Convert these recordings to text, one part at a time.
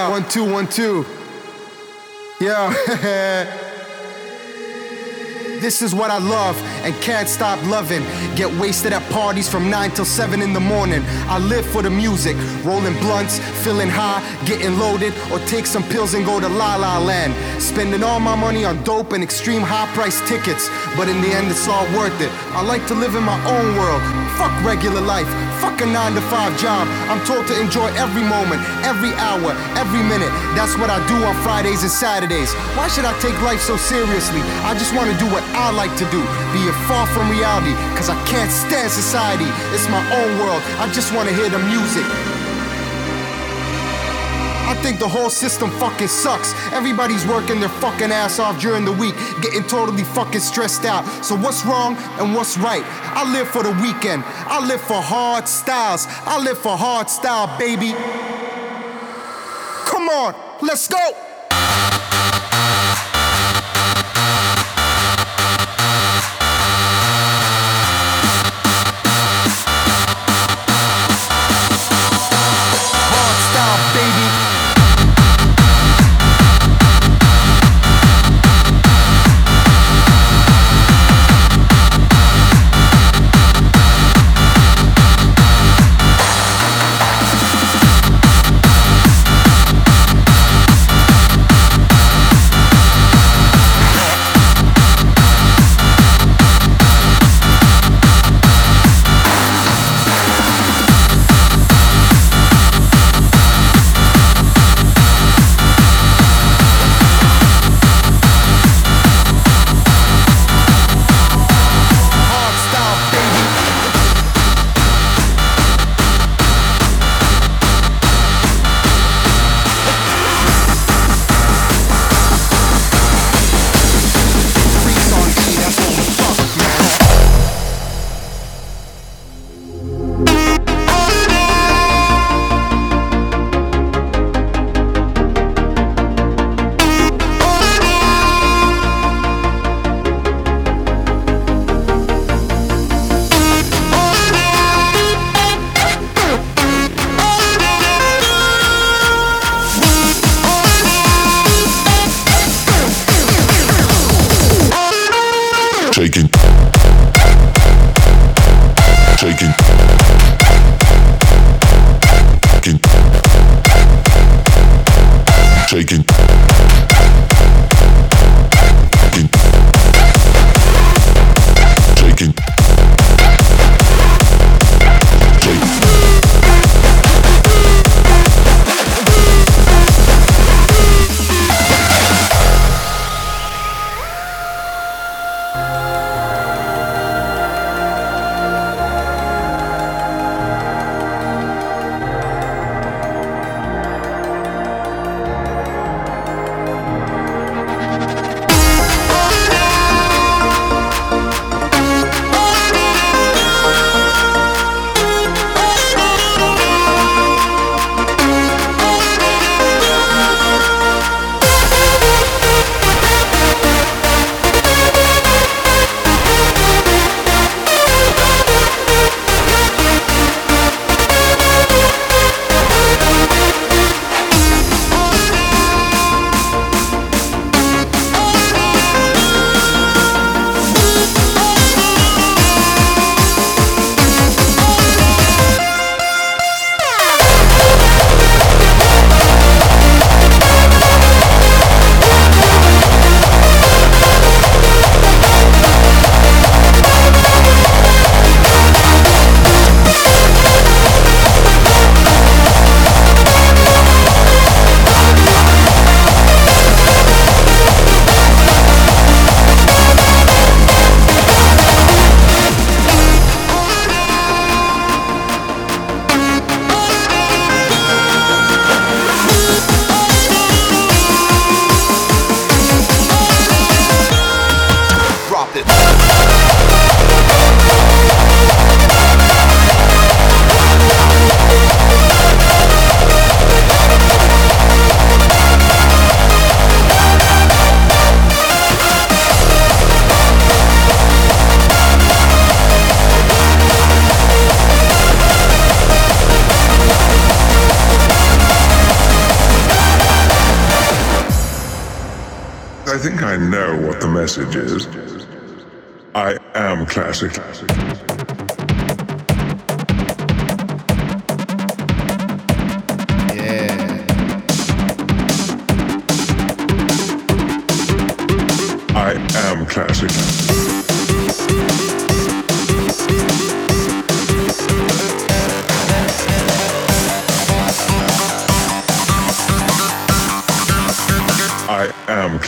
Yo, one, two, one, two. Yo, this is what I love and can't stop loving. Get wasted at parties from 9 till 7 in the morning. I live for the music, rolling blunts, feeling high, getting loaded, or take some pills and go to La La Land. Spending all my money on dope and extreme high price tickets, but in the end, it's all worth it. I like to live in my own world. Fuck regular life, fuck a 9 to 5 job. I'm told to enjoy every moment, every hour, every minute. That's what I do on Fridays and Saturdays. Why should I take life so seriously? I just want to do what I like to do, be it far from reality, cause I can't stand society. It's my own world, I just want to hear the music. I think the whole system fucking sucks. Everybody's working their fucking ass off during the week, getting totally fucking stressed out. So what's wrong and what's right? I live for the weekend. I live for hard styles. I live for hard style, baby. Come on, let's go. Shaking. Shaking.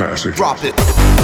Classic. Drop it.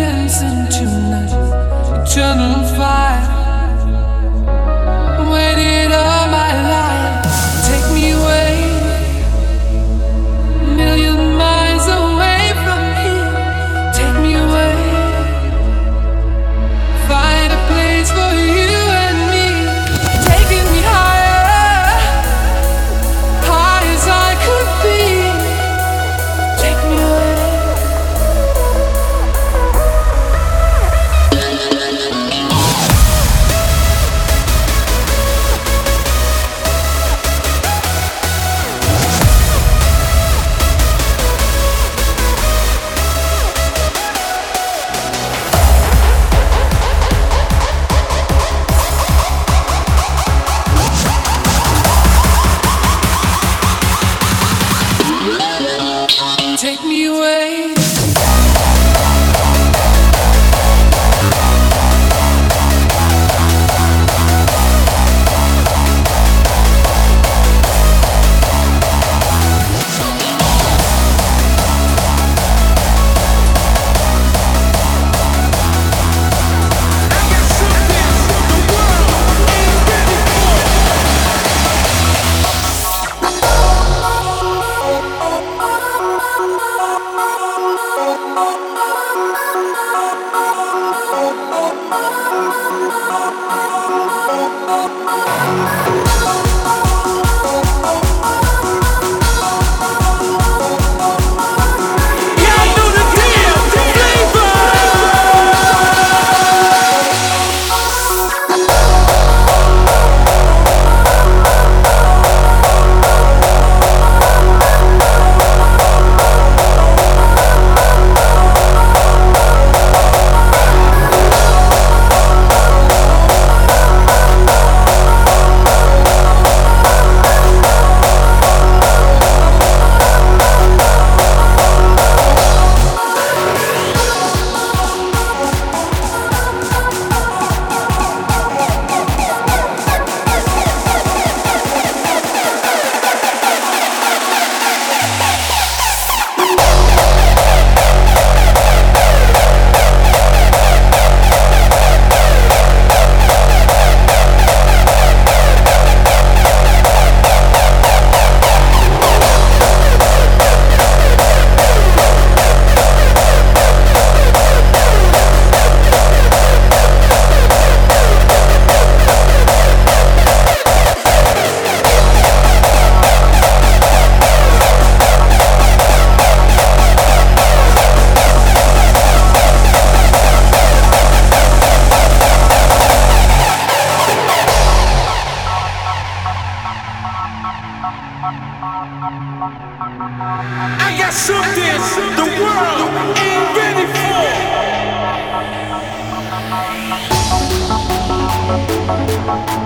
geçersin içimden Canım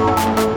Thank